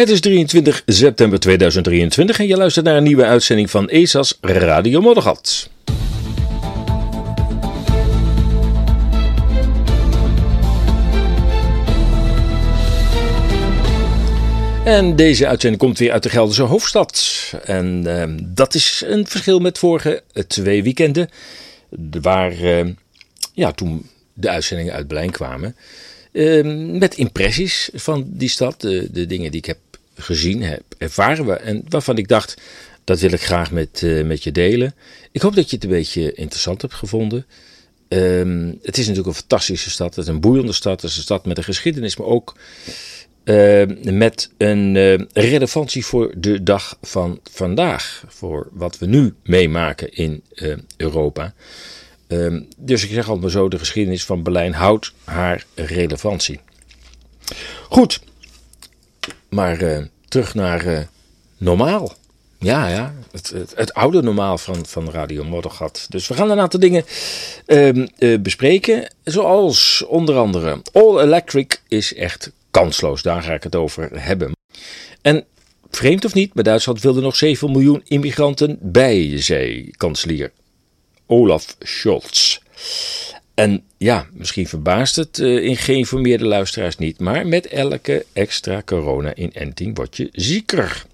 Het is 23 september 2023 en je luistert naar een nieuwe uitzending van ESA's Radio Moddergat. En deze uitzending komt weer uit de Gelderse hoofdstad. En uh, dat is een verschil met vorige twee weekenden. Waar uh, ja, toen de uitzendingen uit Berlijn kwamen. Uh, met impressies van die stad. De, dingen die ik heb gezien, heb ervaren. En waarvan ik dacht, dat wil ik graag met, met je delen. Ik hoop dat je het een beetje interessant hebt gevonden. Ehm, het is natuurlijk een fantastische stad. Het is een boeiende stad. Het is een stad met een geschiedenis, maar ook uh, met een uh, relevantie voor de dag van vandaag. Voor wat we nu meemaken in uh, Europa. Ehm, dus ik zeg al maar zo, de geschiedenis van Berlijn houdt haar relevantie. Goed, maar terug naar normaal. Ja, ja, het, het, oude normaal van, van Radio Moddergat. Dus we gaan een aantal dingen ehm, bespreken. Zoals onder andere All Electric is echt kansloos. Daar ga ik het over hebben. En vreemd of niet, maar Duitsland wilde nog 7 miljoen immigranten bij, zei kanselier Olaf Scholz. En ja, misschien verbaast het uh, in geïnformeerde luisteraars niet, maar met elke extra corona-inenting word je zieker.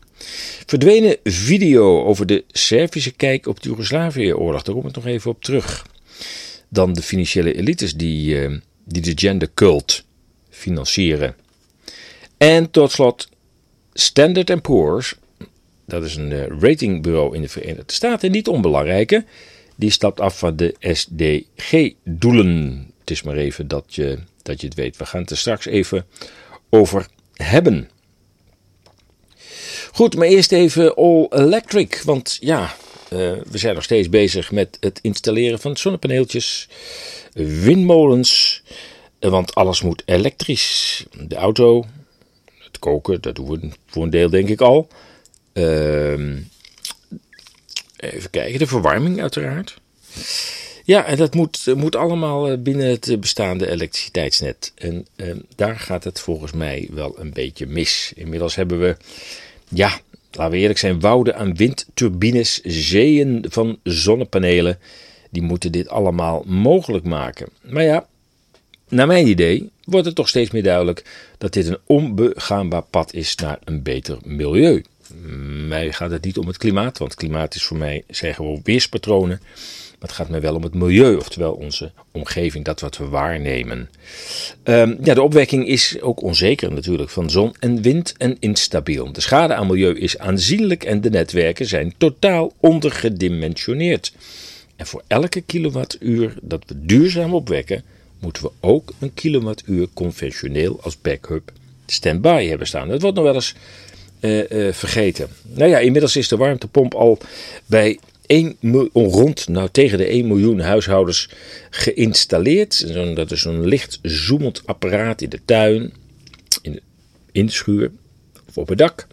Verdwenen video over de Servische kijk op de Joegoslavië-oorlog, daar kom ik nog even op terug. Dan de financiële elites die, uh, die de gendercult financieren. En tot slot Standard Poor's, dat is een uh, ratingbureau in de Verenigde Staten, niet onbelangrijke, die stapt af van de SDG-doelen. Het is maar even dat je, dat je het weet. We gaan het er straks even over hebben. Goed, maar eerst even All Electric. Want ja, uh, we zijn nog steeds bezig met het installeren van zonnepaneeltjes, windmolens. Want alles moet elektrisch. De auto, koken, dat doen we voor een deel denk ik al. Uh, even kijken, de verwarming uiteraard. Ja, en dat moet, moet allemaal eh, binnen het bestaande elektriciteitsnet. En uh, daar gaat het volgens mij wel een beetje mis. Inmiddels hebben we, ja, laten we eerlijk zijn, wouden aan windturbines, zeeën van zonnepanelen. Die moeten dit allemaal mogelijk maken. Maar ja, naar mijn idee wordt het toch steeds meer duidelijk dat dit een onbegaanbaar pad is naar een beter milieu. Mij gaat het niet om het klimaat, want klimaat is voor mij zijn gewoon weerspatronen. Maar het gaat mij wel om het milieu, oftewel onze omgeving, dat wat we waarnemen. Um, ja, de opwekking is ook onzeker natuurlijk van zon en wind en instabiel. De schade aan milieu is aanzienlijk en de netwerken zijn totaal ondergedimensioneerd. En voor elke kilowattuur dat we duurzaam opwekken, moeten we ook een kilowattuur conventioneel als backup standby hebben staan. Dat wordt nog wel eens vergeten. Nou ja, inmiddels is de warmtepomp al bij 1 rond, nou tegen de 1 miljoen huishoudens geïnstalleerd. Dat is zo'n licht zoemend apparaat in de tuin, in de, in de schuur of op het dak.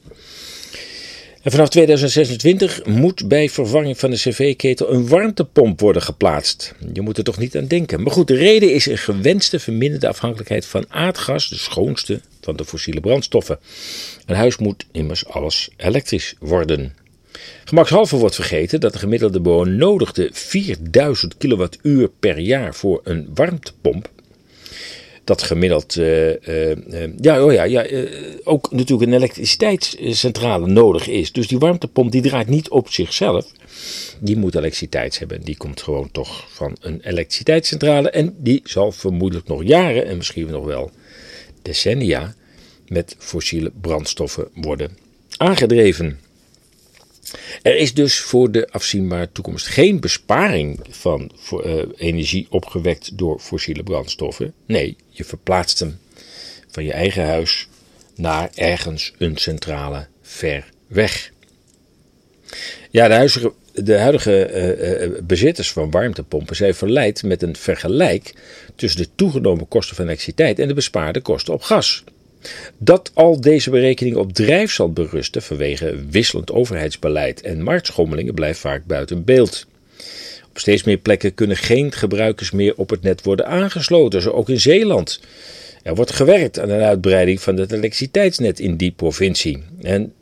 En vanaf 2026 moet bij vervanging van de cv-ketel een warmtepomp worden geplaatst. Je moet er toch niet aan denken. Maar goed, de reden is een gewenste verminderde afhankelijkheid van aardgas, de schoonste van de fossiele brandstoffen. Een huis moet immers alles elektrisch worden. Gemakshalve wordt vergeten dat de gemiddelde benodigde 4000 kilowattuur per jaar voor een warmtepomp dat gemiddeld uh, uh, ja, oh ja, ja, ook natuurlijk een elektriciteitscentrale nodig is. Dus die warmtepomp die draait niet op zichzelf. Die moet elektriciteit hebben. Die komt gewoon toch van een elektriciteitscentrale. En die zal vermoedelijk nog jaren en misschien nog wel decennia met fossiele brandstoffen worden aangedreven. Er is dus voor de afzienbare toekomst geen besparing van uh, energie opgewekt door fossiele brandstoffen. Nee, je verplaatst hem van je eigen huis naar ergens een centrale ver weg. Ja, de huidige, de huidige uh, uh, bezitters van warmtepompen zijn verleid met een vergelijk tussen de toegenomen kosten van elektriciteit en de bespaarde kosten op gas. Dat al deze berekeningen op drijfzand berusten vanwege wisselend overheidsbeleid en marktschommelingen blijft vaak buiten beeld. Op steeds meer plekken kunnen geen gebruikers meer op het net worden aangesloten, zo ook in Zeeland. Er wordt gewerkt aan een uitbreiding van het elektriciteitsnet in die provincie. En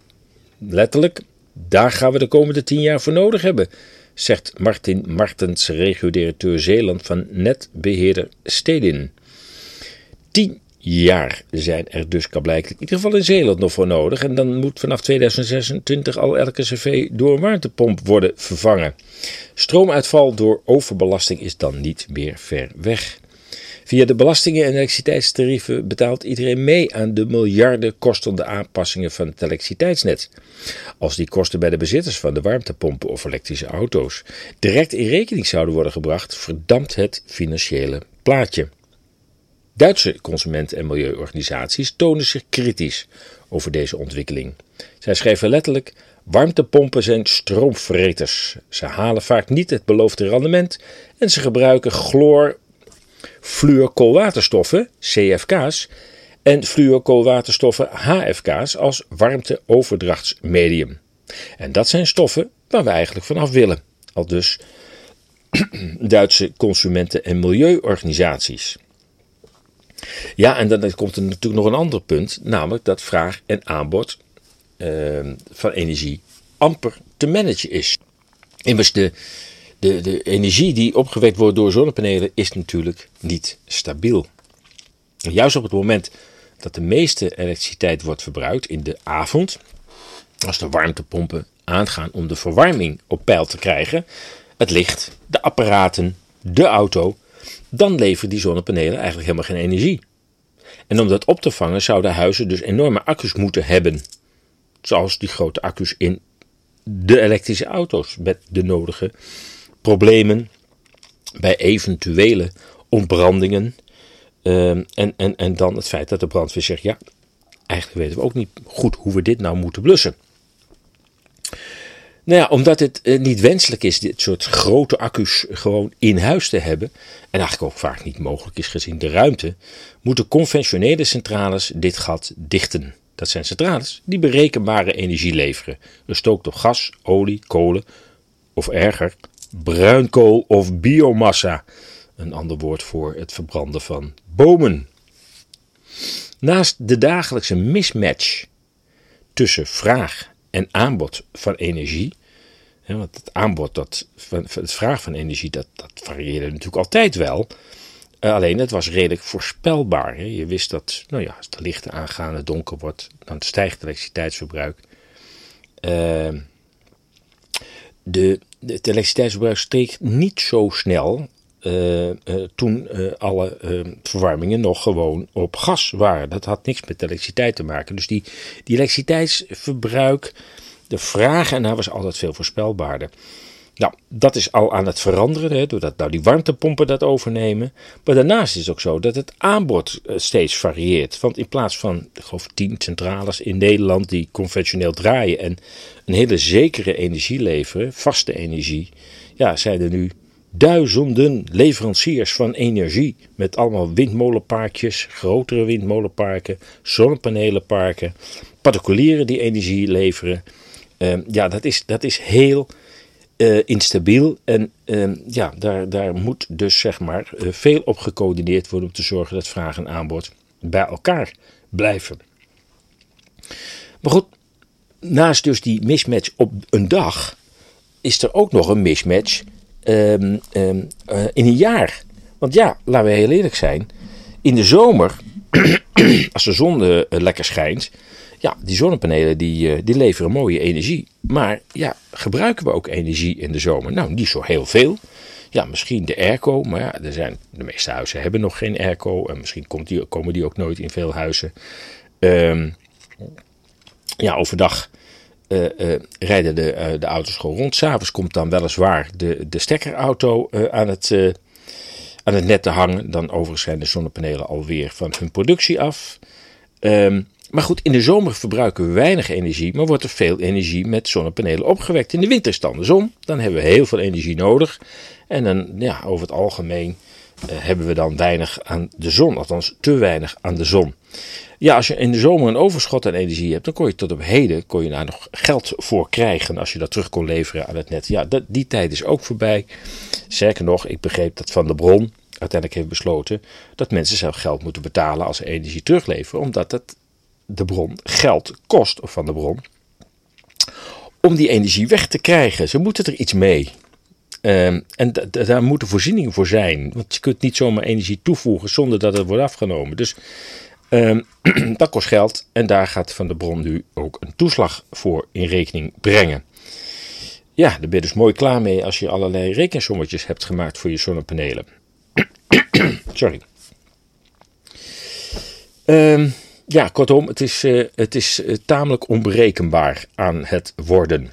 letterlijk, daar gaan we de komende tien jaar voor nodig hebben, zegt Martin Martens, regio-directeur Zeeland van netbeheerder Stedin. Tien jaar zijn er dus blijkbaar in ieder geval in Zeeland nog voor nodig. En dan moet vanaf 2026 al elke cv door een warmtepomp worden vervangen. Stroomuitval door overbelasting is dan niet meer ver weg. Via de belastingen en elektriciteitstarieven betaalt iedereen mee aan de miljarden kostende aanpassingen van het elektriciteitsnet. Als die kosten bij de bezitters van de warmtepompen of elektrische auto's direct in rekening zouden worden gebracht, verdampt het financiële plaatje. Duitse consumenten- en milieuorganisaties tonen zich kritisch over deze ontwikkeling. Zij schrijven letterlijk: warmtepompen zijn stroomvreters. Ze halen vaak niet het beloofde rendement en ze gebruiken chloor, fluorkoolwaterstoffen, CFK's, en fluorkoolwaterstoffen, HFK's, als warmteoverdrachtsmedium. En dat zijn stoffen waar we eigenlijk vanaf willen. Al dus Duitse consumenten- en milieuorganisaties. Ja, en dan komt er natuurlijk nog een ander punt, namelijk dat vraag en aanbod uh, van energie amper te managen is. Immers, de, de, de energie die opgewekt wordt door zonnepanelen is natuurlijk niet stabiel. juist op het moment dat de meeste elektriciteit wordt verbruikt in de avond, als de warmtepompen aangaan om de verwarming op peil te krijgen, het licht, de apparaten, de auto, dan leveren die zonnepanelen eigenlijk helemaal geen energie. En om dat op te vangen zouden huizen dus enorme accu's moeten hebben. Zoals die grote accu's in de elektrische auto's met de nodige problemen bij eventuele ontbrandingen. Ehm, en, en, en dan het feit dat de brandweer zegt: ja, eigenlijk weten we ook niet goed hoe we dit nou moeten blussen. Nou ja, omdat het eh, niet wenselijk is dit soort grote accu's gewoon in huis te hebben, en eigenlijk ook vaak niet mogelijk is gezien de ruimte, moeten conventionele centrales dit gat dichten. Dat zijn centrales die berekenbare energie leveren, gestookt op gas, olie, kolen of erger, bruinkool of biomassa, een ander woord voor het verbranden van bomen. Naast de dagelijkse mismatch tussen vraag en aanbod van energie. want het aanbod, dat, het vraag van energie, dat, dat varieerde natuurlijk altijd wel. Eh, alleen het was redelijk voorspelbaar. Hè. Je wist dat nou ja, als de lichten aangaan, het donker wordt, dan stijgt het elektriciteitsverbruik. Uh, de, het elektriciteitsverbruik steeg niet zo snel uh, uh, toen uh, alle verwarmingen nog gewoon op gas waren. Dat had niks met elektriciteit te maken. Dus die, die elektriciteitsverbruik, de vraag ernaar was altijd veel voorspelbaarder. Nou, dat is al aan het veranderen, hè, doordat nou die warmtepompen dat overnemen. Maar daarnaast is het ook zo dat het aanbod steeds varieert. Want in plaats van, ik geloof, tien centrales in Nederland die conventioneel draaien en een hele zekere energie leveren, vaste energie, ja, zijn er nu duizenden leveranciers van energie. Met allemaal windmolenparkjes, grotere windmolenparken, zonnepanelenparken, particulieren die energie leveren. Uh, ja, dat is, dat is heel uh, instabiel. En uh, ja, daar, daar moet dus zeg maar uh, veel op gecoördineerd worden om te zorgen dat vraag en aanbod bij elkaar blijven. Maar goed, naast dus die mismatch op een dag, is er ook nog een mismatch um, um, uh, in een jaar. Want ja, laten we heel eerlijk zijn. In de zomer, als de zon uh, lekker schijnt. Ja, die zonnepanelen die, uh, die leveren mooie energie. Maar ja, gebruiken we ook energie in de zomer? Nou, niet zo heel veel. Ja, misschien de airco. Maar ja, er zijn, de meeste huizen hebben nog geen airco. En misschien komt die, komen die ook nooit in veel huizen. Um, ja, overdag uh, uh, rijden de, uh, de auto's gewoon rond. S'avonds komt dan weliswaar de, de stekkerauto aan, het, aan het net te hangen. Dan overigens zijn de zonnepanelen alweer van hun productie af. Um, maar goed, in de zomer verbruiken we weinig energie, maar wordt er veel energie met zonnepanelen opgewekt. In de winter is het andersom. Dan hebben we heel veel energie nodig. En dan, ja, over het algemeen hebben we dan weinig aan de zon, althans te weinig aan de zon. Ja, als je in de zomer een overschot aan energie hebt, dan kon je tot op heden kon je daar nog geld voor krijgen als je dat terug kon leveren aan het net. Ja, dat, die tijd is ook voorbij. Zeker nog, ik begreep dat Van de Bron uiteindelijk heeft besloten dat mensen zelf geld moeten betalen als ze energie terugleveren, omdat het de bron geld kost, of van de bron, om die energie weg te krijgen. Ze moeten er iets mee. Um, en daar moeten voorzieningen voor zijn. Want je kunt niet zomaar energie toevoegen zonder dat het wordt afgenomen. Dus um, dat kost geld. En daar gaat Van de Bron nu ook een toeslag voor in rekening brengen. Ja, daar ben je dus mooi klaar mee als je allerlei rekensommetjes hebt gemaakt voor je zonnepanelen. Sorry. Um, ja, kortom, het is, uh, het is uh, tamelijk onberekenbaar aan het worden.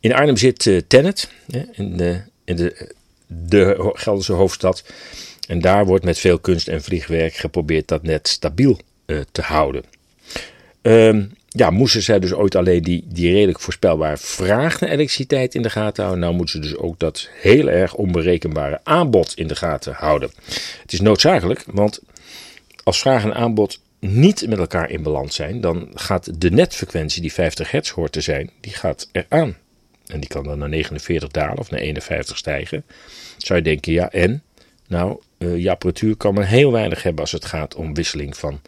In Arnhem zit uh, Tennet, in, de, in de, de Gelderse hoofdstad. En daar wordt met veel kunst en vliegwerk geprobeerd dat net stabiel te houden. Um, ja, moesten zij dus ooit alleen die, die redelijk voorspelbare vraag naar elektriciteit in de gaten houden. Nou moeten ze dus ook dat heel erg onberekenbare aanbod in de gaten houden. Het is noodzakelijk, want als vraag en aanbod niet met elkaar in balans zijn, dan gaat de netfrequentie die 50 hertz hoort te zijn, die gaat eraan. En die kan dan naar 49 dalen of naar 51 stijgen. Zou je denken, ja en? Nou, uh, je apparatuur kan maar heel weinig hebben als het gaat om wisseling van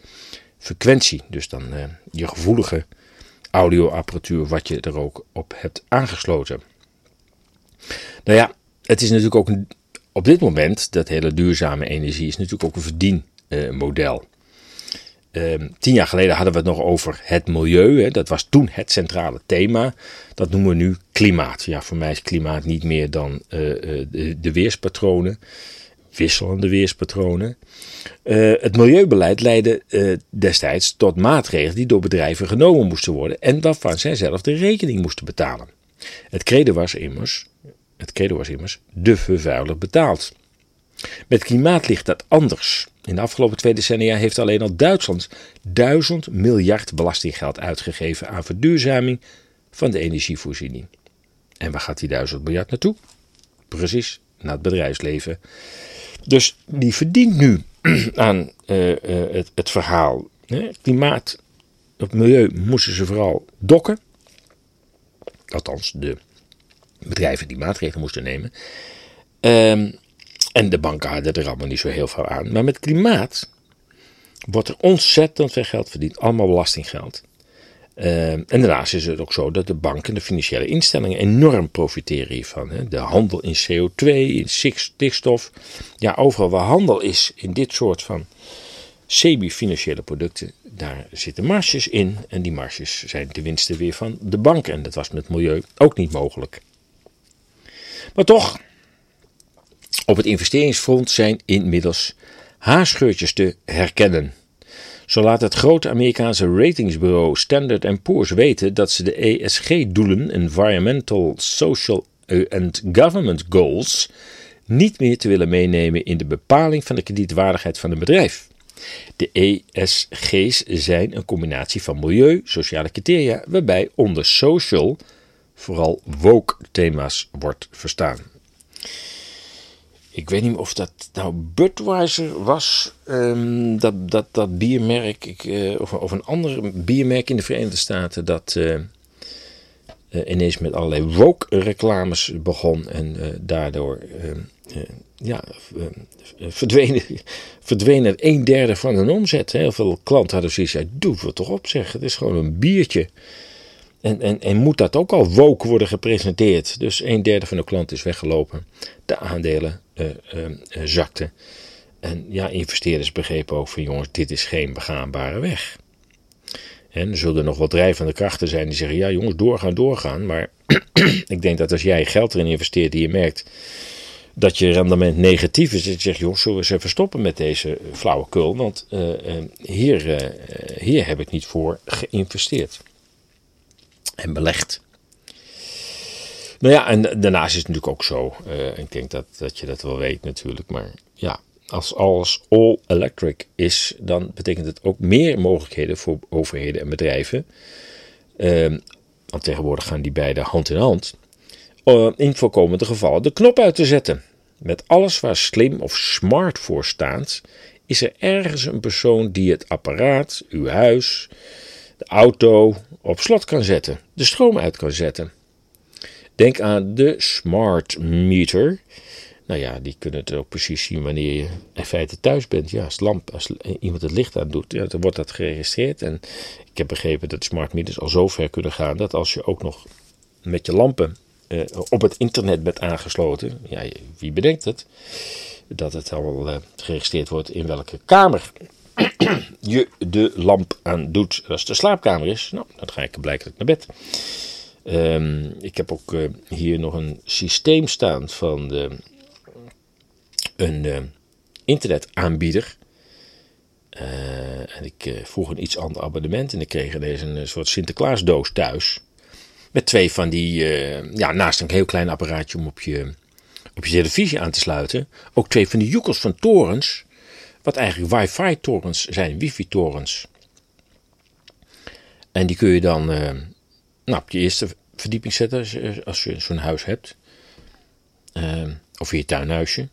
frequentie. Dus dan uh, je gevoelige audioapparatuur wat je er ook op hebt aangesloten. Nou ja, het is natuurlijk ook op dit moment, dat hele duurzame energie is natuurlijk ook een verdienmodel. Uh, tien jaar geleden hadden we het nog over het milieu. Hè. Dat was toen het centrale thema. Dat noemen we nu klimaat. Ja, voor mij is klimaat niet meer dan uh, de, de weerspatronen wisselende weerspatronen. Uh, het milieubeleid leidde destijds tot maatregelen die door bedrijven genomen moesten worden en waarvan zij zelf de rekening moesten betalen. Het credo was immers, het credo was immers de vervuiler betaalt. Met klimaat ligt dat anders. In de afgelopen twee decennia heeft alleen al Duitsland duizend miljard belastinggeld uitgegeven aan verduurzaming van de energievoorziening. En waar gaat die duizend miljard naartoe? Precies, naar het bedrijfsleven. Dus die verdient nu aan uh, uh, het, het, verhaal. Hè? Klimaat, het milieu moesten ze vooral dokken. Althans, de bedrijven die maatregelen moesten nemen. Um, en de banken hadden er allemaal niet zo heel veel aan. Maar met klimaat wordt er ontzettend veel geld verdiend. Allemaal belastinggeld. Uh, en daarnaast is het ook zo dat de banken en de financiële instellingen enorm profiteren hiervan. Hè. De handel in CO2, in stikstof. Ja, overal waar handel is in dit soort van semi-financiële producten, daar zitten marges in. En die marges zijn de winsten weer van de banken. En dat was met milieu ook niet mogelijk. Maar toch, op het investeringsfront zijn inmiddels haarscheurtjes te herkennen. Zo laat het grote Amerikaanse ratingsbureau Standard Poor's weten dat ze de ESG-doelen, Environmental, Social and Government Goals, niet meer te willen meenemen in de bepaling van de kredietwaardigheid van een bedrijf. De ESG's zijn een combinatie van milieu, sociale criteria, waarbij onder social vooral woke thema's wordt verstaan ik weet niet of dat nou Budweiser was, um, dat, dat, dat biermerk, ik, uh, of, of, een ander biermerk in de Verenigde Staten, dat uh, uh, ineens met allerlei woke-reclames begon en daardoor ehm, ja, verdwenen, verdwenen een derde van hun omzet. Heel veel klanten hadden zoiets, ja, doe het toch op zeg, het is gewoon een biertje. En, en, en moet dat ook al woke worden gepresenteerd? Dus een derde van de klanten is weggelopen. De aandelen uh, uh, zakten. En ja, investeerders begrepen ook van jongens, dit is geen begaanbare weg. En er zullen nog wat drijvende krachten zijn die zeggen, ja jongens, doorgaan, doorgaan. Maar ik denk dat als jij geld erin investeert die je merkt dat je rendement negatief is, dat je zegt, jongens, zullen we eens even stoppen met deze flauwekul. Want hier, hier heb ik niet voor geïnvesteerd en belegd. Nou ja, en daarnaast is het natuurlijk ook zo, uh, ik denk dat, dat je dat wel weet natuurlijk, maar ja, als alles all electric is, dan betekent het ook meer mogelijkheden voor overheden en bedrijven. Uh, want tegenwoordig gaan die beide hand in hand. Uh, in voorkomende gevallen de knop uit te zetten. Met alles waar slim of smart voor staat, is er ergens een persoon die het apparaat, uw huis, de auto op slot kan zetten, de stroom uit kan zetten. Denk aan de smart meter. Nou ja, die kunnen het ook precies zien wanneer je in feite thuis bent. Ja, als, lamp, als iemand het licht aan doet, ja, dan wordt dat geregistreerd. En ik heb begrepen dat smart meters al zo ver kunnen gaan dat als je ook nog met je lampen eh, op het internet bent aangesloten, ja, wie bedenkt het, dat het al uh, geregistreerd wordt in welke kamer je de lamp aan doet. Als het de slaapkamer is, nou, dan ga ik blijkbaar naar bed. Ehm, ik heb ook uh, hier nog een systeem staan van een uh, internetaanbieder. Uh, en ik vroeg een iets ander abonnement en ik kreeg ineens een soort Sinterklaasdoos thuis. Met twee van die, ja, naast een heel klein apparaatje om op je, op je televisie aan te sluiten. Ook twee van die joekels van torens. Wat eigenlijk wifi-torens zijn, wifi-torens. En die kun je dan nou, op je eerste verdieping zetten als je zo'n huis hebt. Uh, of je tuinhuisje.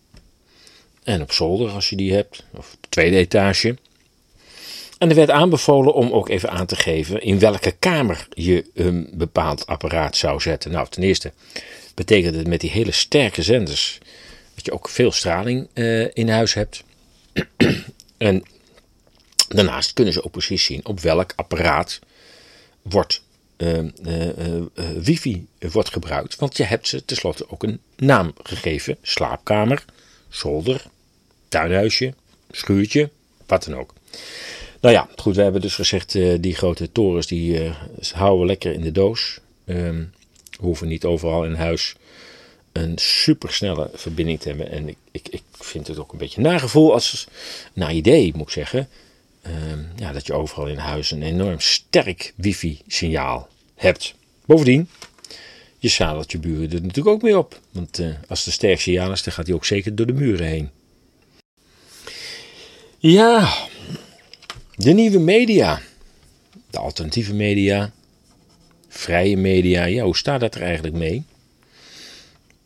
En op zolder als je die hebt. Of de tweede etage. En er werd aanbevolen om ook even aan te geven in welke kamer je een bepaald apparaat zou zetten. Nou, ten eerste betekent het met die hele sterke zenders dat je ook veel straling uh, in huis hebt. en daarnaast kunnen ze ook precies zien op welk apparaat wordt uh, wifi wordt gebruikt. Want je hebt ze tenslotte ook een naam gegeven. Slaapkamer, zolder, tuinhuisje, schuurtje, wat dan ook. Nou ja, goed, we hebben dus gezegd, die grote torens die houden we lekker in de doos. Ehm, we hoeven niet overal in huis een supersnelle verbinding te hebben. En ik, ik, ik vind het ook een beetje nagevoel als, naar idee moet ik zeggen, ja, dat je overal in huis een enorm sterk wifi-signaal hebt. Bovendien, je zadelt je buren er natuurlijk ook mee op. Want uh, als een sterk signaal is, dan gaat hij ook zeker door de muren heen. Ja, de nieuwe media. De alternatieve media. Vrije media. Ja, hoe staat dat er eigenlijk mee?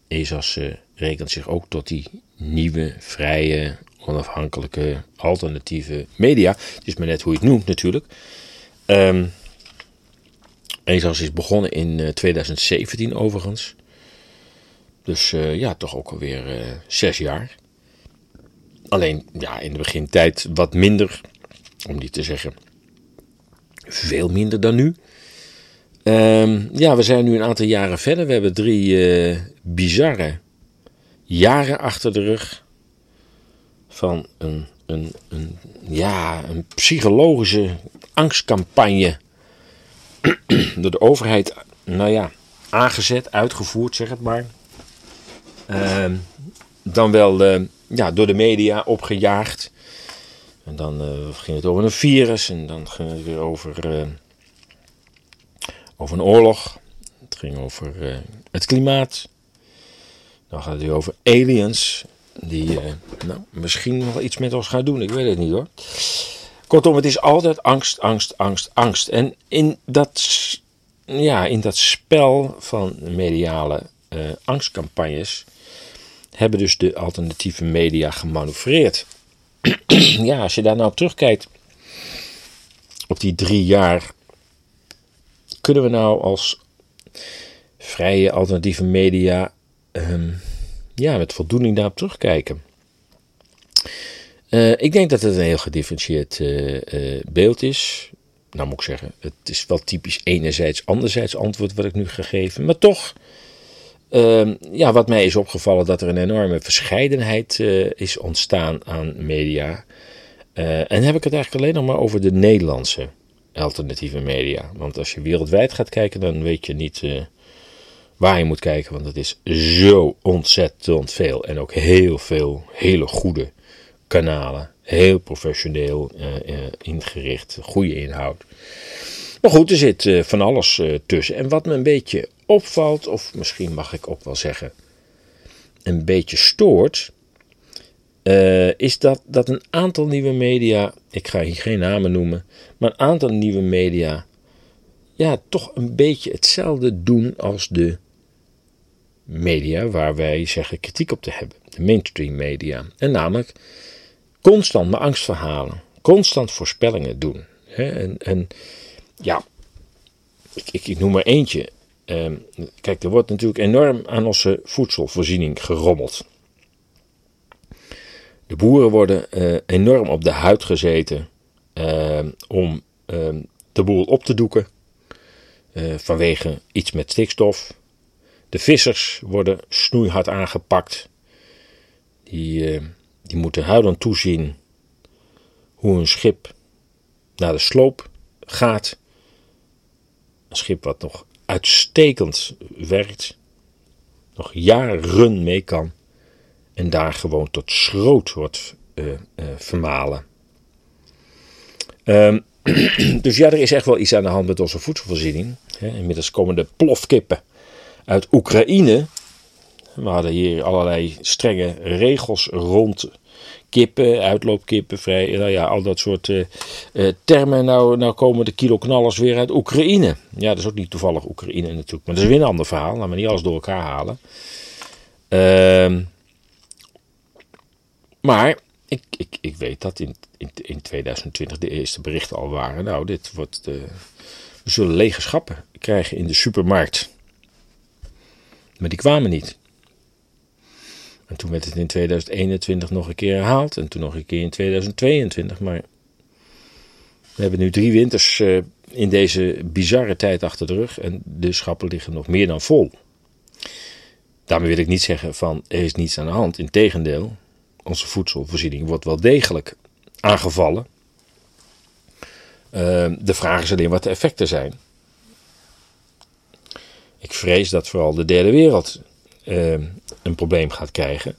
ESAS uh, rekent zich ook tot die nieuwe, vrije, onafhankelijke, alternatieve media. Het is maar net hoe je het noemt natuurlijk. Um, is begonnen in 2017 eh, overigens. Dus uh, ja, toch ook alweer uh, zes jaar. Alleen ja, in de begintijd wat minder, om niet te zeggen veel minder dan nu. Um, ja, we zijn nu een aantal jaren verder. We hebben drie bizarre jaren achter de rug van een, een, een, ja, een psychologische angstcampagne door de overheid, nou ja, aangezet, uitgevoerd, zeg het maar. Uh, dan wel uh, ja, door de media opgejaagd. En dan uh, ging het over een virus en dan ging het weer over, uh, over een oorlog. Het ging over het klimaat. Dan gaat het weer over aliens die uh, nou, misschien nog iets met ons gaat doen. Ik weet het niet hoor. Kortom, het is altijd angst, angst, angst, angst. En in dat, ja, in dat spel van mediale uh, angstcampagnes hebben dus de alternatieve media gemanoeuvreerd. ja, als je daar nou terugkijkt op die drie jaar, kunnen we nou als vrije alternatieve media um, ja, met voldoening daarop terugkijken. Uh, ik denk dat het een heel gedifferentieerd uh, uh, beeld is. Nou moet ik zeggen, het is wel typisch enerzijds, anderzijds antwoord wat ik nu gegeven. Maar toch, ehm, ja, wat mij is opgevallen dat er een enorme verscheidenheid is ontstaan aan media. en heb ik het eigenlijk alleen nog maar over de Nederlandse alternatieve media. Want als je wereldwijd gaat kijken, dan weet je niet waar je moet kijken, want het is zo ontzettend veel. En ook heel veel hele goede kanalen. Heel professioneel uh, uh, ingericht, goede inhoud. Maar goed, er zit uh, van alles tussen. En wat me een beetje opvalt, of misschien mag ik ook wel zeggen, een beetje stoort, is dat, dat een aantal nieuwe media, ik ga hier geen namen noemen, maar een aantal nieuwe media, ja, toch een beetje hetzelfde doen als de media waar wij zeggen kritiek op te hebben. De mainstream media. En namelijk constant maar angstverhalen. Constant voorspellingen doen. En, en ja, ik, ik, noem maar eentje. Ehm, kijk, er wordt natuurlijk enorm aan onze voedselvoorziening gerommeld. De boeren worden enorm op de huid gezeten om de boel op te doeken vanwege iets met stikstof. De vissers worden snoeihard aangepakt. Die, die moeten huilend toezien hoe een schip naar de sloop gaat. Een schip wat nog uitstekend werkt, nog jaren mee kan en daar gewoon tot schroot wordt uh, uh, vermalen. Um, dus ja, er is echt wel iets aan de hand met onze voedselvoorziening. Inmiddels komen de plofkippen uit Oekraïne. We hadden hier allerlei strenge regels rond kippen, uitloopkippen, vrij, nou ja, al dat soort uh, termen. Nou, nou komen de kiloknallers weer uit Oekraïne. Ja, dat is ook niet toevallig Oekraïne natuurlijk, maar dat is weer een ander verhaal. Laten we niet alles door elkaar halen. Uh, maar ik, ik, ik weet dat in, in, in 2020 de eerste berichten al waren. Nou, dit wordt. De, we zullen lege schappen krijgen in de supermarkt. Maar die kwamen niet. En toen werd het in 2021 nog een keer herhaald. En toen nog een keer in 2022. Maar we hebben nu drie winters uh, in deze bizarre tijd achter de rug. En de schappen liggen nog meer dan vol. Daarmee wil ik niet zeggen van er is niets aan de hand. Integendeel, onze voedselvoorziening wordt wel degelijk aangevallen. Uh, de vraag is alleen wat de effecten zijn. Ik vrees dat vooral de derde wereld uh, een probleem gaat krijgen.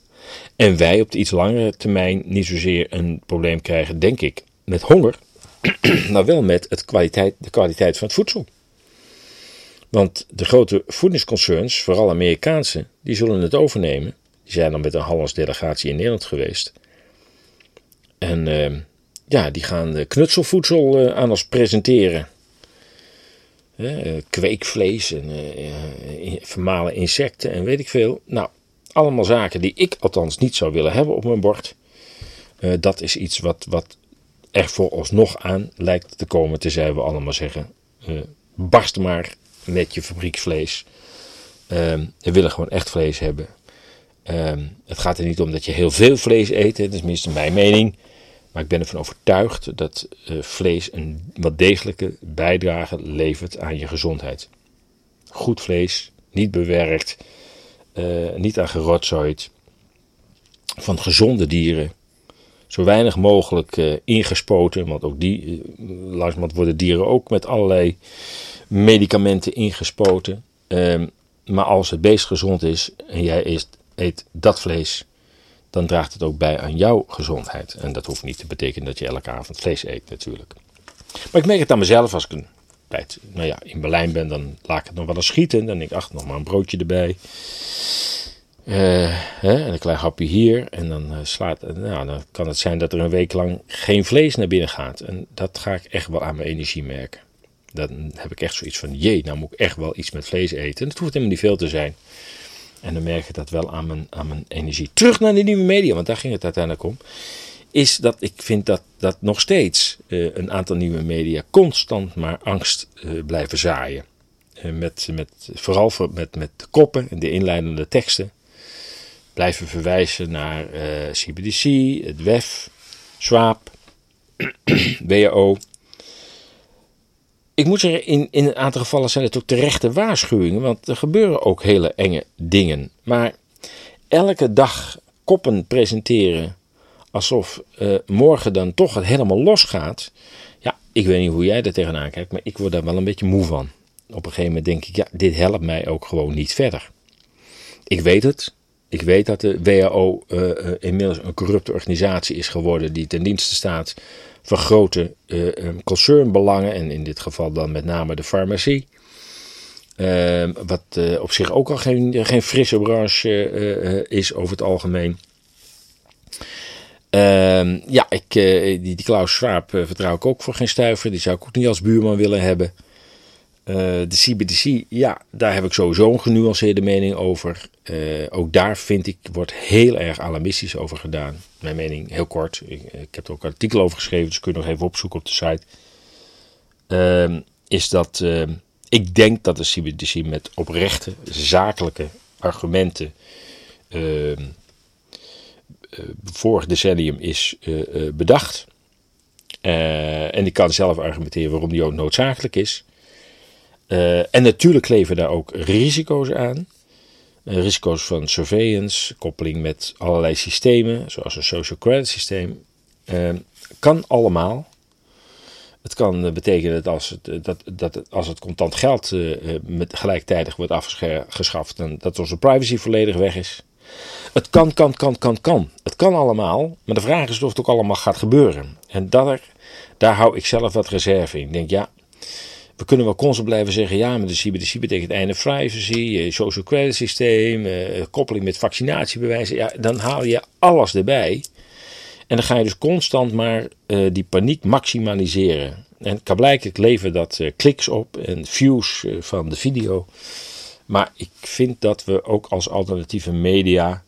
En wij op de iets langere termijn niet zozeer een probleem krijgen, denk ik, met honger, maar wel met het kwaliteit, de kwaliteit van het voedsel. Want de grote voedingsconcerns, vooral Amerikaanse, die zullen het overnemen. Die zijn dan met een Hollands delegatie in Nederland geweest. En uh, ja, die gaan knutselvoedsel uh, aan ons presenteren. Uh, kweekvlees en vermalen insecten en weet ik veel. Nou, allemaal zaken die ik althans niet zou willen hebben op mijn bord. dat is iets wat, wat er vooralsnog aan lijkt te komen. Tenzij we allemaal zeggen, barst maar met je fabrieksvlees. we willen gewoon echt vlees hebben. het gaat er niet om dat je heel veel vlees eet, dat is tenminste mijn mening. Maar ik ben ervan overtuigd dat uh, vlees een wat degelijke bijdrage levert aan je gezondheid. Goed vlees, niet bewerkt, uh, niet aan gerotzooid, van gezonde dieren. Zo weinig mogelijk uh, ingespoten, want ook die, langzamerhand worden dieren ook met allerlei medicamenten ingespoten. Ehm, maar als het beest gezond is en jij eet dat vlees, dan draagt het ook bij aan jouw gezondheid. En dat hoeft niet te betekenen dat je elke avond vlees eet natuurlijk. Maar ik merk het aan mezelf als ik een nou ja, in Berlijn ben, dan laat ik het nog wel eens schieten. Dan denk ik, ach, nog maar een broodje erbij. Uh, hè, en een klein hapje hier. En dan, uh, slaat, nou, dan kan het zijn dat er een week lang geen vlees naar binnen gaat. En dat ga ik echt wel aan mijn energie merken. Dan heb ik echt zoiets van, jee, nou moet ik echt wel iets met vlees eten. En het hoeft helemaal niet veel te zijn. En dan merk ik dat wel aan mijn, aan mijn energie. Terug naar de nieuwe media, want daar ging het uiteindelijk om. Is dat ik vind dat, dat nog steeds uh, een aantal nieuwe media constant maar angst uh, blijven zaaien. Uh, met, met, vooral voor, met, met de koppen en de inleidende teksten. Blijven verwijzen naar CBDC, het WEF, SWAP, WHO. Ik moet zeggen, in, in een aantal gevallen zijn het ook terechte waarschuwingen, want er gebeuren ook hele enge dingen. Maar elke dag koppen presenteren alsof uh, morgen dan toch het helemaal losgaat. Ja, ik weet niet hoe jij er tegenaan kijkt, maar ik word daar wel een beetje moe van. Op een gegeven moment denk ik, ja, dit helpt mij ook gewoon niet verder. Ik weet het. Ik weet dat de WHO uh, uh, inmiddels een corrupte organisatie is geworden die ten dienste staat van grote uh, concernbelangen en in dit geval dan met name de farmacie. Uh, wat uh, op zich ook al geen, geen frisse branche uh, is over het algemeen. Ehm, ja, ik, die, die Klaus Schwab vertrouw ik ook voor geen stuiver. Die zou ik ook niet als buurman willen hebben. Uh, de CBDC, ja, daar heb ik sowieso een genuanceerde mening over. Uh, ook daar vind ik, wordt heel erg alarmistisch over gedaan. Mijn mening heel kort. Ik, heb er ook een artikel over geschreven, dus kun je nog even opzoeken op de site. Uh, is dat ehm, ik denk dat de CBDC met oprechte, zakelijke argumenten ehm, vorig decennium is bedacht. en ik kan zelf argumenteren waarom die ook noodzakelijk is. En natuurlijk kleven daar ook risico's aan. risico's van surveillance, koppeling met allerlei systemen, zoals een social credit systeem. kan allemaal. Het kan eh, betekenen dat als het, eh, dat, dat als het contant geld met gelijktijdig wordt afgeschaft, dan dat onze privacy volledig weg is. Het kan, kan, kan, kan, kan. Het kan allemaal, maar de vraag is of het ook allemaal gaat gebeuren. En daar, daar hou ik zelf wat reserve in. Ik denk, ja, we kunnen wel constant blijven zeggen, ja, maar de CBDC betekent einde privacy, social credit systeem, koppeling met vaccinatiebewijzen. Ja, dan haal je alles erbij. En dan ga je dus constant maar uh, die paniek maximaliseren. En blijkbaar leveren dat uh, kliks op en views van de video. Maar ik vind dat we ook als alternatieve media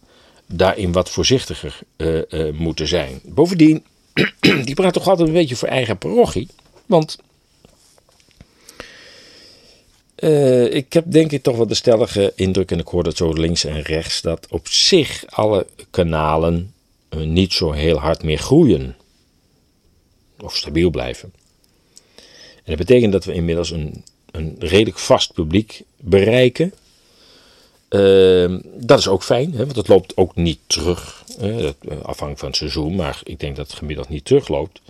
daarin wat voorzichtiger moeten zijn. Bovendien, die praat toch altijd een beetje voor eigen parochie. Want ik heb denk ik toch wel de stellige indruk, en ik hoor dat zo links en rechts, dat op zich alle kanalen niet zo heel hard meer groeien. Of stabiel blijven. En dat betekent dat we inmiddels een, een redelijk vast publiek bereiken. Uh, dat is ook fijn, hè, want het loopt ook niet terug. Hè, afhankelijk van het seizoen, maar ik denk dat het gemiddeld niet terugloopt.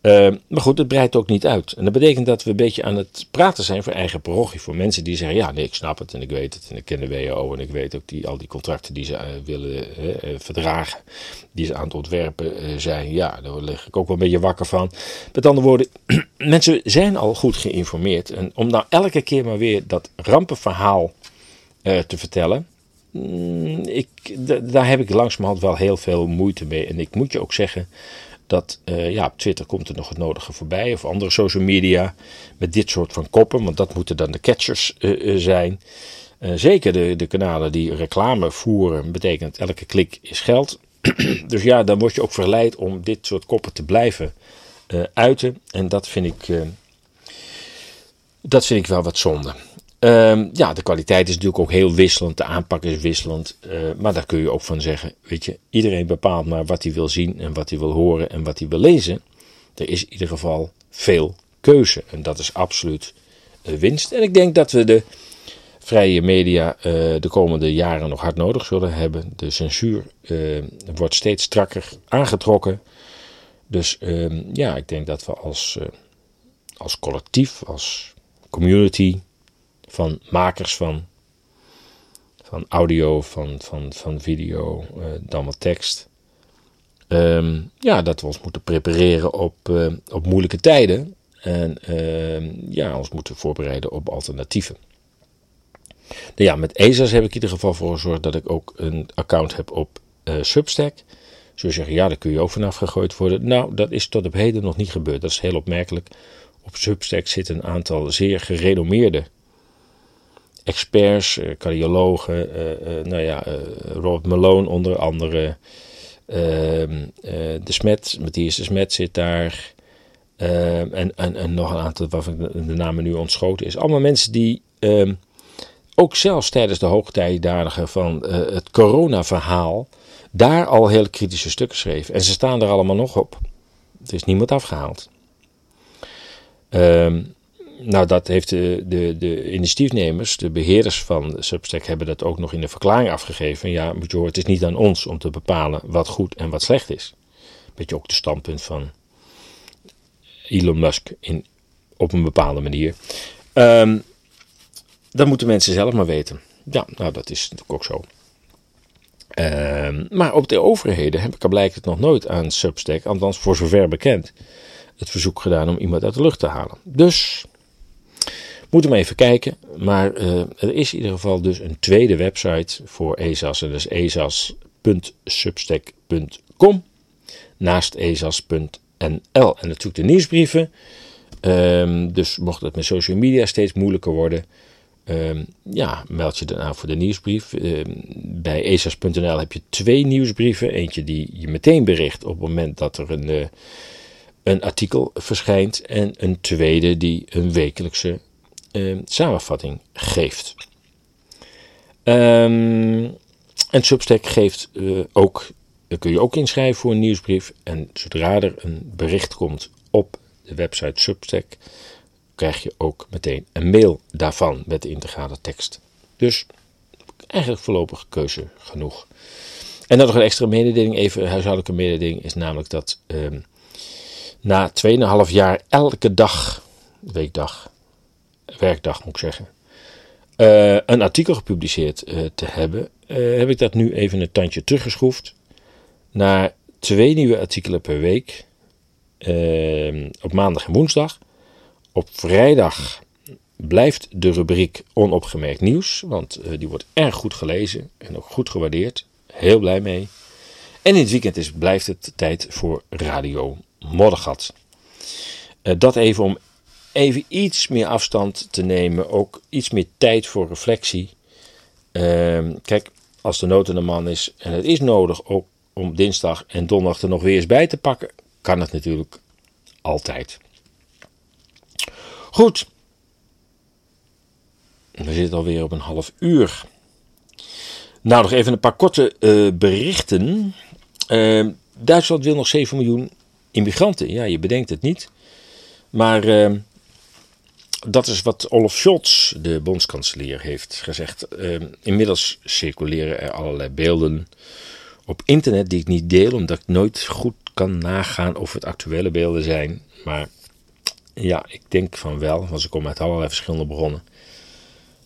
Ehm, maar goed, het breidt ook niet uit. En dat betekent dat we een beetje aan het praten zijn voor eigen parochie. Voor mensen die zeggen, ja, nee, ik snap het en ik weet het. En ik ken de WHO en ik weet ook die, al die contracten die ze uh, willen uh, verdragen. Die ze aan het ontwerpen uh, zijn. Ja, daar lig ik ook wel een beetje wakker van. Met andere woorden, mensen zijn al goed geïnformeerd. En om nou elke keer maar weer dat rampenverhaal te vertellen... Mm, ik, daar heb ik langzamerhand wel heel veel moeite mee. En ik moet je ook zeggen dat uh, ja, op Twitter komt er nog het nodige voorbij. Of andere social media met dit soort van koppen. Want dat moeten dan de catchers uh, zijn. Uh, zeker de, de kanalen die reclame voeren. Betekent elke klik is geld. dus ja, dan word je ook verleid om dit soort koppen te blijven uiten. En dat vind ik, dat vind ik wel wat zonde. Ehm, ja, de kwaliteit is natuurlijk ook heel wisselend. De aanpak is wisselend. Uh, maar daar kun je ook van zeggen. Weet je, iedereen bepaalt maar wat hij wil zien en wat hij wil horen en wat hij wil lezen. Er is in ieder geval veel keuze. En dat is absoluut uh, winst. En ik denk dat we de vrije media uh, de komende jaren nog hard nodig zullen hebben. De censuur wordt steeds strakker aangetrokken. Dus ehm, ja, ik denk dat we als, als collectief, als community van makers van, van audio, van, van, van video, uh, dan wat tekst. Um, ja, dat we ons moeten prepareren op, uh, op moeilijke tijden. En uh, ja, ons moeten voorbereiden op alternatieven. Nou ja, met ESA's heb ik in ieder geval voor gezorgd dat ik ook een account heb op uh, Substack. Zul je zeggen, ja, daar kun je ook vanaf gegooid worden. Nou, dat is tot op heden nog niet gebeurd. Dat is heel opmerkelijk. Op Substack zitten een aantal zeer gerenommeerde experts, eh, cardiologen, eh, eh, nou ja, Robert Malone onder andere, ehm, de Smet, Matthias de Smet zit daar. Ehm, en, en, en nog een aantal waarvan de namen nu ontschoten is. Allemaal mensen die ehm, ook zelfs tijdens de hoogtijdagen van het corona-verhaal daar al heel kritische stukken schreven. En ze staan er allemaal nog op. Er is niemand afgehaald. Nou, dat heeft de, de, de initiatiefnemers, de beheerders van Substack, hebben dat ook nog in de verklaring afgegeven. Ja, moet je horen, het is niet aan ons om te bepalen wat goed en wat slecht is. Beetje ook de standpunt van Elon Musk in, op een bepaalde manier. Um, dat moeten mensen zelf maar weten. Ja, nou, dat is natuurlijk ook zo. Um, maar op de overheden heb ik er blijkbaar nog nooit aan Substack, althans voor zover bekend, het verzoek gedaan om iemand uit de lucht te halen. Dus Moeten we even kijken. Maar uh, er is in ieder geval dus een tweede website voor ESAS. En dat is esas.substack.com. Naast esas.nl. En natuurlijk de nieuwsbrieven. Um, dus mocht het met social media steeds moeilijker worden. Um, ja, meld je dan aan voor de nieuwsbrief. Um, bij esas.nl heb je twee nieuwsbrieven. Eentje die je meteen bericht op het moment dat er een, uh, een artikel verschijnt. En een tweede die een wekelijkse uh, samenvatting geeft. Um, en Substack geeft uh, ook kun je ook inschrijven voor een nieuwsbrief. En zodra er een bericht komt op de website Substack, krijg je ook meteen een mail daarvan met de integrale tekst. Dus eigenlijk voorlopig keuze genoeg. En dan nog een extra mededeling, even een huishoudelijke mededeling, is namelijk dat ehm, na 2,5 jaar elke dag, weekdag, werkdag moet ik zeggen, uh, een artikel gepubliceerd uh, te hebben, uh, heb ik dat nu even een tandje teruggeschroefd naar twee nieuwe artikelen per week. Op maandag en woensdag. Op vrijdag blijft de rubriek onopgemerkt nieuws, want die wordt erg goed gelezen en ook goed gewaardeerd. Heel blij mee. En in het weekend is, blijft het tijd voor Radio Moddergat. dat even om even iets meer afstand te nemen. Ook iets meer tijd voor reflectie. Ehm, kijk, als de nood de man is en het is nodig ook om dinsdag en donderdag er nog weer eens bij te pakken, kan het natuurlijk altijd. Goed. We zitten alweer op een half uur. Nou, nog even een paar korte uh, berichten. Uh, Duitsland wil nog 7 miljoen immigranten. Ja, je bedenkt het niet. Maar uh, dat is wat Olaf Scholz, de bondskanselier, heeft gezegd. Uh, inmiddels circuleren er allerlei beelden op internet die ik niet deel, omdat ik nooit goed kan nagaan of het actuele beelden zijn. Maar ja, ik denk van wel, want ze komen uit allerlei verschillende bronnen.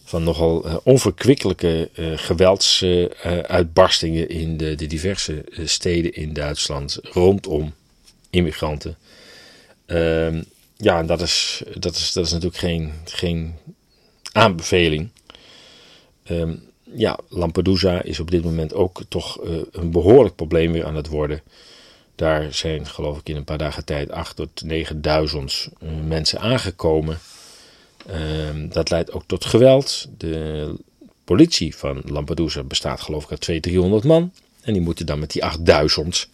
Van nogal uh, onverkwikkelijke uh, geweldsuitbarstingen in de, de diverse steden in Duitsland rondom immigranten. Uh, ja, dat is, dat is, dat is natuurlijk geen, geen aanbeveling. Um, ja, Lampedusa is op dit moment ook toch uh, een behoorlijk probleem weer aan het worden. Daar zijn geloof ik in een paar dagen tijd 8 tot 9000 uh, mensen aangekomen. Um, dat leidt ook tot geweld. De politie van Lampedusa bestaat geloof ik uit 200, 300 man. En die moeten dan met die 8000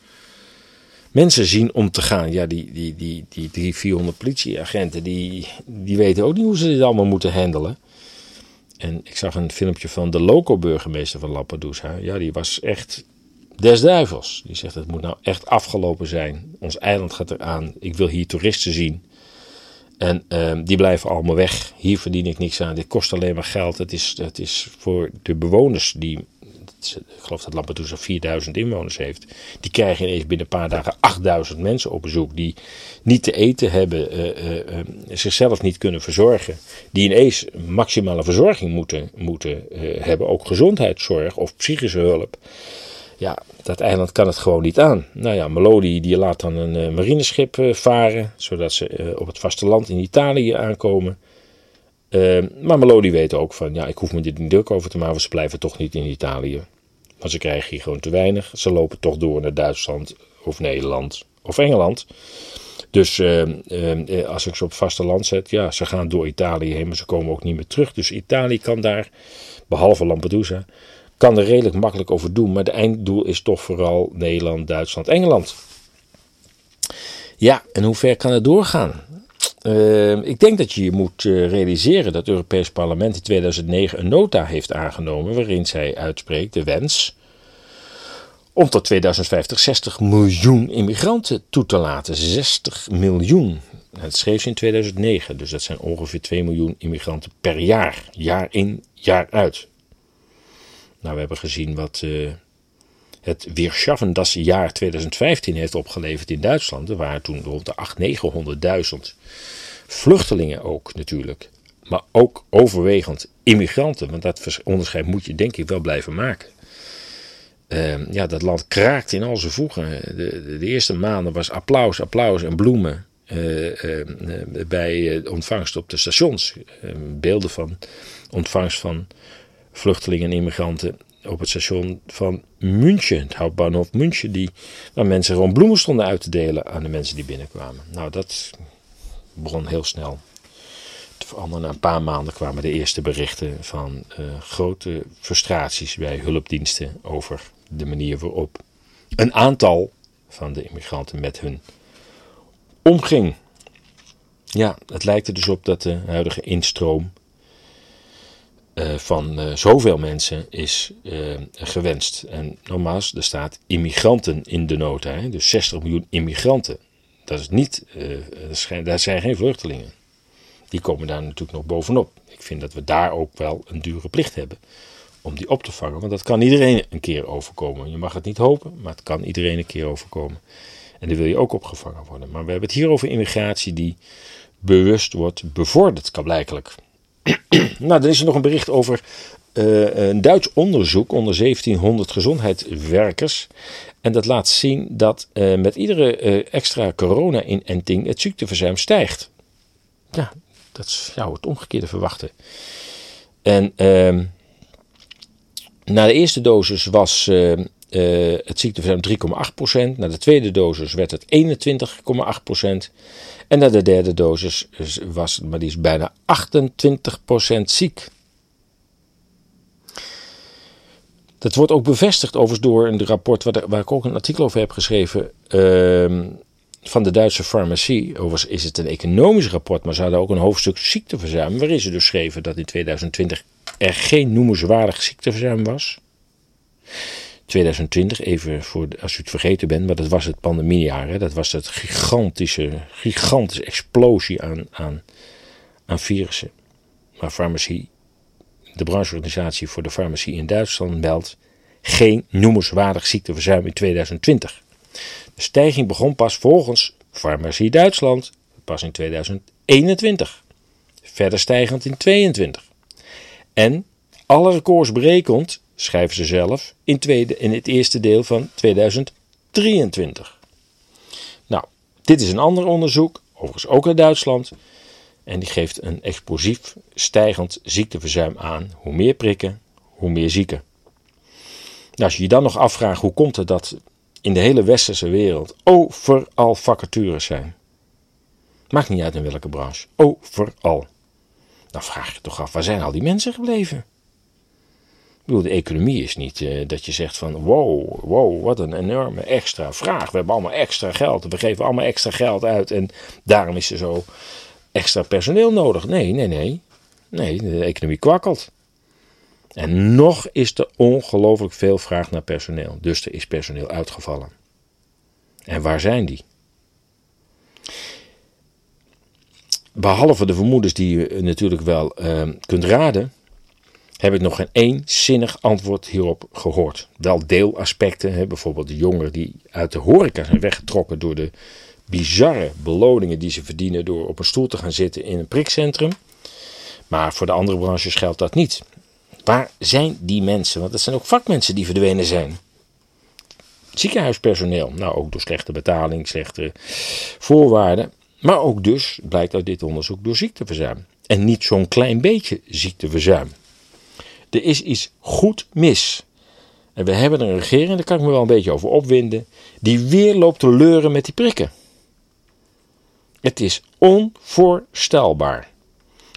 mensen zien om te gaan. Ja, die, die, die, die 300, 400 politieagenten, die, die weten ook niet hoe ze dit allemaal moeten handelen. En ik zag een filmpje van de loco-burgemeester van Lampedusa. Ja, die was echt des duivels. Die zegt, het moet nou echt afgelopen zijn. Ons eiland gaat eraan. Ik wil hier toeristen zien. En uh, die blijven allemaal weg. Hier verdien ik niks aan. Dit kost alleen maar geld. Het is, het is voor de bewoners die ik geloof dat Lampedusa 4000 inwoners heeft. Die krijgen ineens binnen een paar dagen 8000 mensen op bezoek. Die niet te eten hebben, uh, uh, zichzelf niet kunnen verzorgen. Die ineens maximale verzorging moeten, moeten hebben. Ook gezondheidszorg of psychische hulp. Ja, dat eiland kan het gewoon niet aan. Nou ja, Melodi die laat dan een marineschip varen. Zodat ze op het vasteland in Italië aankomen. Uh, maar Melody weet ook van, ja, ik hoef me dit niet druk over te maken, ze blijven toch niet in Italië. Want ze krijgen hier gewoon te weinig. Ze lopen toch door naar Duitsland of Nederland of Engeland. Dus uh, uh, als ik ze op vasteland zet, ja, ze gaan door Italië heen, maar ze komen ook niet meer terug. Dus Italië kan daar, behalve Lampedusa, kan er redelijk makkelijk over doen. Maar de einddoel is toch vooral Nederland, Duitsland, Engeland. Ja, en hoe ver kan het doorgaan? Uh, ik denk dat je je moet uh, realiseren dat het Europees Parlement in 2009 een nota heeft aangenomen waarin zij uitspreekt de wens om tot 2050 60 miljoen immigranten toe te laten. 60 miljoen. Dat schreef ze in 2009, dus dat zijn ongeveer 2 miljoen immigranten per jaar. Jaar in, jaar uit. Nou, we hebben gezien wat uh, het Weerschaffen jaar 2015 heeft opgeleverd in Duitsland. Er waren toen rond de 800.000, 900.000 vluchtelingen ook natuurlijk. Maar ook overwegend immigranten. Want dat onderscheid moet je denk ik wel blijven maken. Uh, ja, dat land kraakt in al zijn voegen. De, de, eerste maanden was applaus, applaus en bloemen. Uh, uh, bij ontvangst op de stations. beelden van ontvangst van vluchtelingen en immigranten op het station van München, het Hauptbahnhof München, die, waar mensen gewoon bloemen stonden uit te delen aan de mensen die binnenkwamen. Nou, dat begon heel snel te. Na een paar maanden kwamen de eerste berichten van uh, grote frustraties bij hulpdiensten over de manier waarop een aantal van de immigranten met hun omging. Ja, het lijkt er dus op dat de huidige instroom uh, van uh, zoveel mensen is uh, gewenst. En nogmaals, er staat immigranten in de nota. Hè? Dus 60 miljoen immigranten. Dat is niet, dat zijn geen vluchtelingen. Die komen daar natuurlijk nog bovenop. Ik vind dat we daar ook wel een dure plicht hebben om die op te vangen. Want dat kan iedereen een keer overkomen. Je mag het niet hopen, maar het kan iedereen een keer overkomen. En dan wil je ook opgevangen worden. Maar we hebben het hier over immigratie die bewust wordt bevorderd, kan blijkelijk. nou, dan is er nog een bericht over uh, een Duits onderzoek onder 1700 gezondheidswerkers. En dat laat zien dat uh, met iedere uh, extra corona-inenting het ziekteverzuim stijgt. Ja, dat jou het omgekeerde verwachten. En ehm, na de eerste dosis was uh, het ziekteverzuim 3,8%. Na de tweede dosis werd het 21,8%. En na de derde dosis was het maar liefst bijna 28% ziek. Dat wordt ook bevestigd overigens door een rapport waar, waar ik ook een artikel over heb geschreven uh, van de Duitse farmacie. Overigens is het een economisch rapport, maar ze hadden ook een hoofdstuk ziekteverzuim. Waarin ze dus schreven dat in 2020 er geen noemenswaardig ziekteverzuim was. 2020, even voor als u het vergeten bent, maar dat was het pandemiejaar. Hè? Dat was het gigantische, gigantische explosie aan, aan, aan virussen. Maar farmacie, de brancheorganisatie voor de farmacie in Duitsland meldt geen noemenswaardig ziekteverzuim in 2020. De stijging begon pas volgens Farmacie Duitsland pas in 2021. Verder stijgend in 2022. En alle records berekend schrijven ze zelf, in, tweede, in het eerste deel van 2023. Nou, dit is een ander onderzoek, overigens ook uit Duitsland. En die geeft een explosief stijgend ziekteverzuim aan. Hoe meer prikken, hoe meer zieken. Nou, als je je dan nog afvraagt hoe komt het dat in de hele westerse wereld overal vacatures zijn. Maakt niet uit in welke branche. Overal. Dan vraag je toch af, waar zijn al die mensen gebleven? Bedoel, de economie is niet uh, dat je zegt van wow, wow, wat een enorme extra vraag. We hebben allemaal extra geld. We geven allemaal extra geld uit en daarom is er zo extra personeel nodig. Nee, nee, nee. Nee, de economie kwakkelt. En nog is er ongelooflijk veel vraag naar personeel. Dus er is personeel uitgevallen. En waar zijn die? Behalve de vermoedens die je natuurlijk wel uh, kunt raden, heb ik nog geen zinnig antwoord hierop gehoord. Wel deelaspecten, hè, bijvoorbeeld de jongeren die uit de horeca zijn weggetrokken door de bizarre beloningen die ze verdienen door op een stoel te gaan zitten in een prikcentrum. Maar voor de andere branches geldt dat niet. Waar zijn die mensen? Want dat zijn ook vakmensen die verdwenen zijn. Ziekenhuispersoneel, nou ook door slechte betaling, slechte voorwaarden. Maar ook dus, blijkt uit dit onderzoek, door ziekteverzuim. En niet zo'n klein beetje ziekteverzuim. Er is iets goed mis. En we hebben een regering, daar kan ik me wel een beetje over opwinden, die weer loopt te leuren met die prikken. Het is onvoorstelbaar.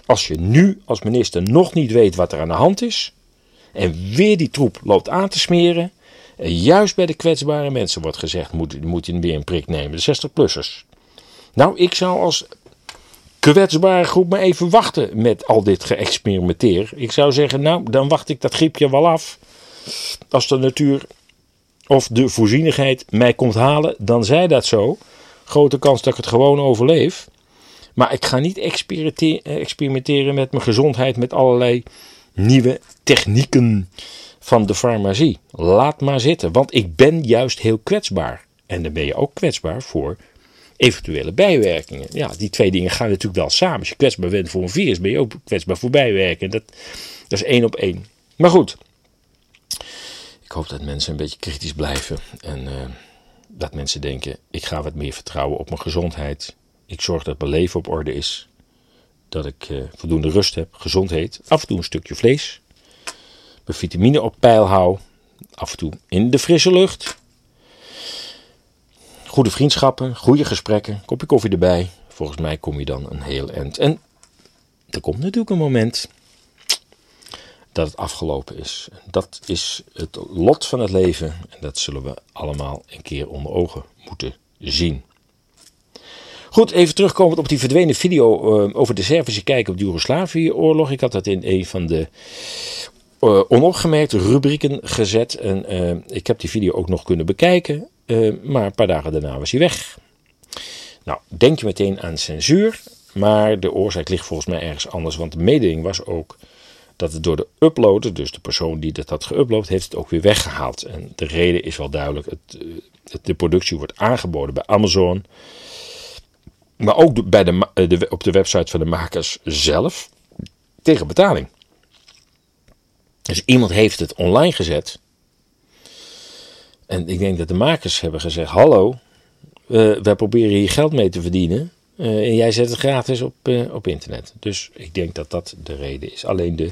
Als je nu als minister nog niet weet wat er aan de hand is, en weer die troep loopt aan te smeren, en juist bij de kwetsbare mensen wordt gezegd, moet, moet je weer een prik nemen, de 60-plussers. Nou, ik zou als kwetsbare groep maar even wachten met al dit geëxperimenteer. Ik zou zeggen, nou, dan wacht ik dat griepje wel af. Als de natuur of de voorzienigheid mij komt halen, dan zij dat zo. Grote kans dat ik het gewoon overleef. Maar ik ga niet experimenteren met mijn gezondheid met allerlei nieuwe technieken van de farmacie. Laat maar zitten, want ik ben juist heel kwetsbaar. En dan ben je ook kwetsbaar voor eventuele bijwerkingen. Ja, die twee dingen gaan natuurlijk wel samen. Als je kwetsbaar bent voor een virus, ben je ook kwetsbaar voor bijwerkingen. Dat, dat is één op één. Maar goed, ik hoop dat mensen een beetje kritisch blijven. En uh, dat mensen denken, ik ga wat meer vertrouwen op mijn gezondheid. Ik zorg dat mijn leven op orde is. Dat ik uh, voldoende rust heb, gezondheid. Af en toe een stukje vlees. Mijn vitamine op peil hou. Af en toe in de frisse lucht. Goede vriendschappen, goede gesprekken, kopje koffie erbij. Volgens mij kom je dan een heel eind. En er komt natuurlijk een moment dat het afgelopen is. Dat is het lot van het leven en dat zullen we allemaal een keer onder ogen moeten zien. Goed, even terugkomend op die verdwenen video uh, over de Servische kijk op de Joegoslavië-oorlog. Ik had dat in een van de uh, onopgemerkte rubrieken gezet. En uh, ik heb die video ook nog kunnen bekijken. Maar een paar dagen daarna was hij weg. Nou, denk je meteen aan censuur. Maar de oorzaak ligt volgens mij ergens anders. Want de mededeling was ook dat het door de uploader, dus de persoon die dat had geüpload, heeft het ook weer weggehaald. En de reden is wel duidelijk. Het, de productie wordt aangeboden bij Amazon. Maar ook bij de, de, op de website van de makers zelf. Tegen betaling. Dus iemand heeft het online gezet. En ik denk dat de makers hebben gezegd: Hallo, uh, wij proberen hier geld mee te verdienen. Uh, en jij zet het gratis op, uh, op internet. Dus ik denk dat dat de reden is. Alleen de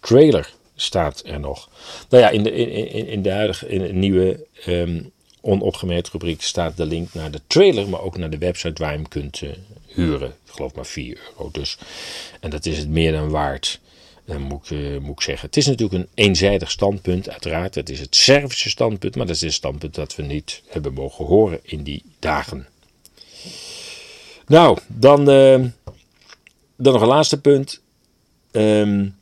trailer staat er nog. Nou ja, in de, in, in de huidige in nieuwe um, onopgemerkt rubriek staat de link naar de trailer, maar ook naar de website waar je hem kunt uh, huren. Ik geloof maar 4 euro. Dus. En dat is het meer dan waard. Uh, moet, uh, moet ik zeggen. Het is natuurlijk een eenzijdig standpunt, uiteraard. Het is het Servische standpunt, maar dat is een standpunt dat we niet hebben mogen horen in die dagen. Nou, dan, dan nog een laatste punt. Um,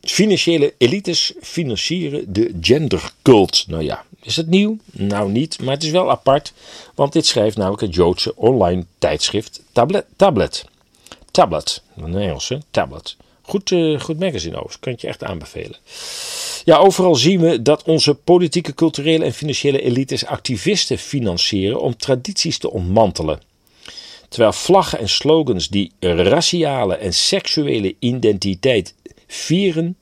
Financiële elites financieren de gendercult. Nou ja, is het nieuw? Nou niet, maar het is wel apart. Want dit schrijft namelijk het Joodse online tijdschrift Tablet. Tablet, Tablet een Engelse Tablet. Goed, uh, goed magazine kan je echt aanbevelen. Ja, overal zien we dat onze politieke, culturele en financiële elites activisten financieren om tradities te ontmantelen. Terwijl vlaggen en slogans die raciale en seksuele identiteit vieren,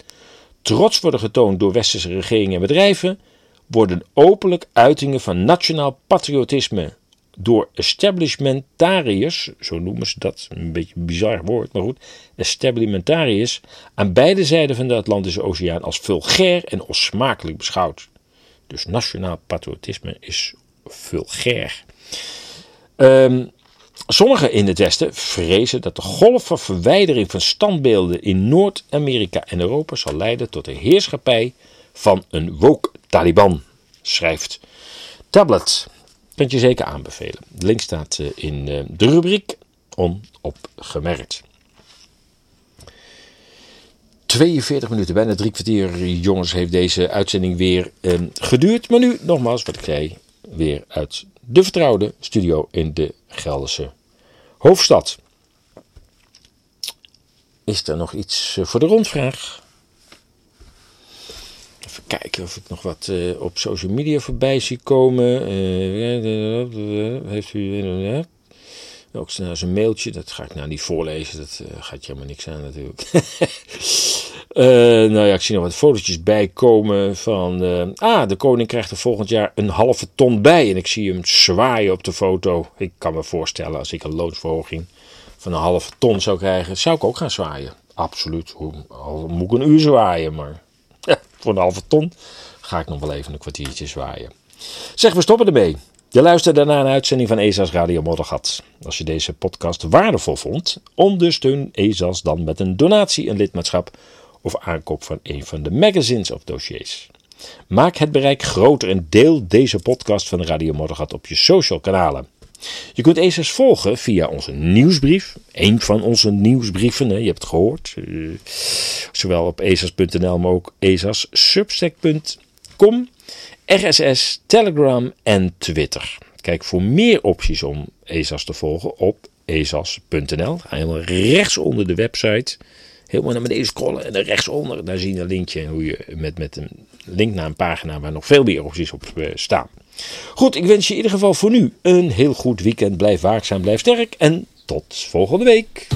trots worden getoond door westerse regeringen en bedrijven, worden openlijk uitingen van nationaal patriotisme door establishmentariërs, zo noemen ze dat, een beetje een bizar woord, maar goed, establishmentariërs, aan beide zijden van de Atlantische Oceaan als vulgair en onsmakelijk beschouwd. Dus nationaal patriotisme is vulgair. Um, Sommigen in het Westen vrezen dat de golf van verwijdering van standbeelden in Noord-Amerika en Europa zal leiden tot de heerschappij van een woke Taliban, schrijft Tablet. Kunt je zeker aanbevelen. De link staat eh, in eh, de rubriek onopgemerkt. 42 minuten, bijna drie kwartier, jongens, heeft deze uitzending weer eh, geduurd. Maar nu, nogmaals, wat ik zei, weer uit de vertrouwde studio in de Gelderse hoofdstad. Is er nog iets eh, voor de rondvraag? Kijken of ik nog wat uh, op social media voorbij zie komen. Uh, heeft u uh, ook zijn mailtje? Dat ga ik nou niet voorlezen. Dat gaat je helemaal niks aan natuurlijk. Nou ja, ik zie nog wat fotootjes bijkomen van... Ah, de koning krijgt er volgend jaar een halve ton bij. En ik zie hem zwaaien op de foto. Ik kan me voorstellen, als ik een loonsverhoging van een halve ton zou krijgen... zou ik ook gaan zwaaien. Absoluut. Al moet ik een uur zwaaien, maar... Voor een halve ton ga ik nog wel even een kwartiertje zwaaien. Zeg, we stoppen ermee. Je luistert daarna een uitzending van ESA's Radio Moddergat. Als je deze podcast waardevol vond, ondersteun ESA's dan met een donatie, een lidmaatschap of aankoop van een van de magazines of dossiers. Maak het bereik groter en deel deze podcast van Radio Moddergat op je social kanalen. Je kunt ESA's volgen via onze nieuwsbrief. Een van onze nieuwsbrieven, je hebt het gehoord. Uh, zowel op esas.nl, maar ook esas.substack.com, RSS, Telegram en Twitter. Kijk voor meer opties om ESA's te volgen op esas.nl. Helemaal rechts onder de website helemaal naar beneden scrollen en rechtsonder, daar zie je een linkje hoe je met, met een link naar een pagina waar nog veel meer opties op eh, staan. Goed, ik wens je in ieder geval voor nu een heel goed weekend. Blijf waakzaam, blijf sterk en tot volgende week.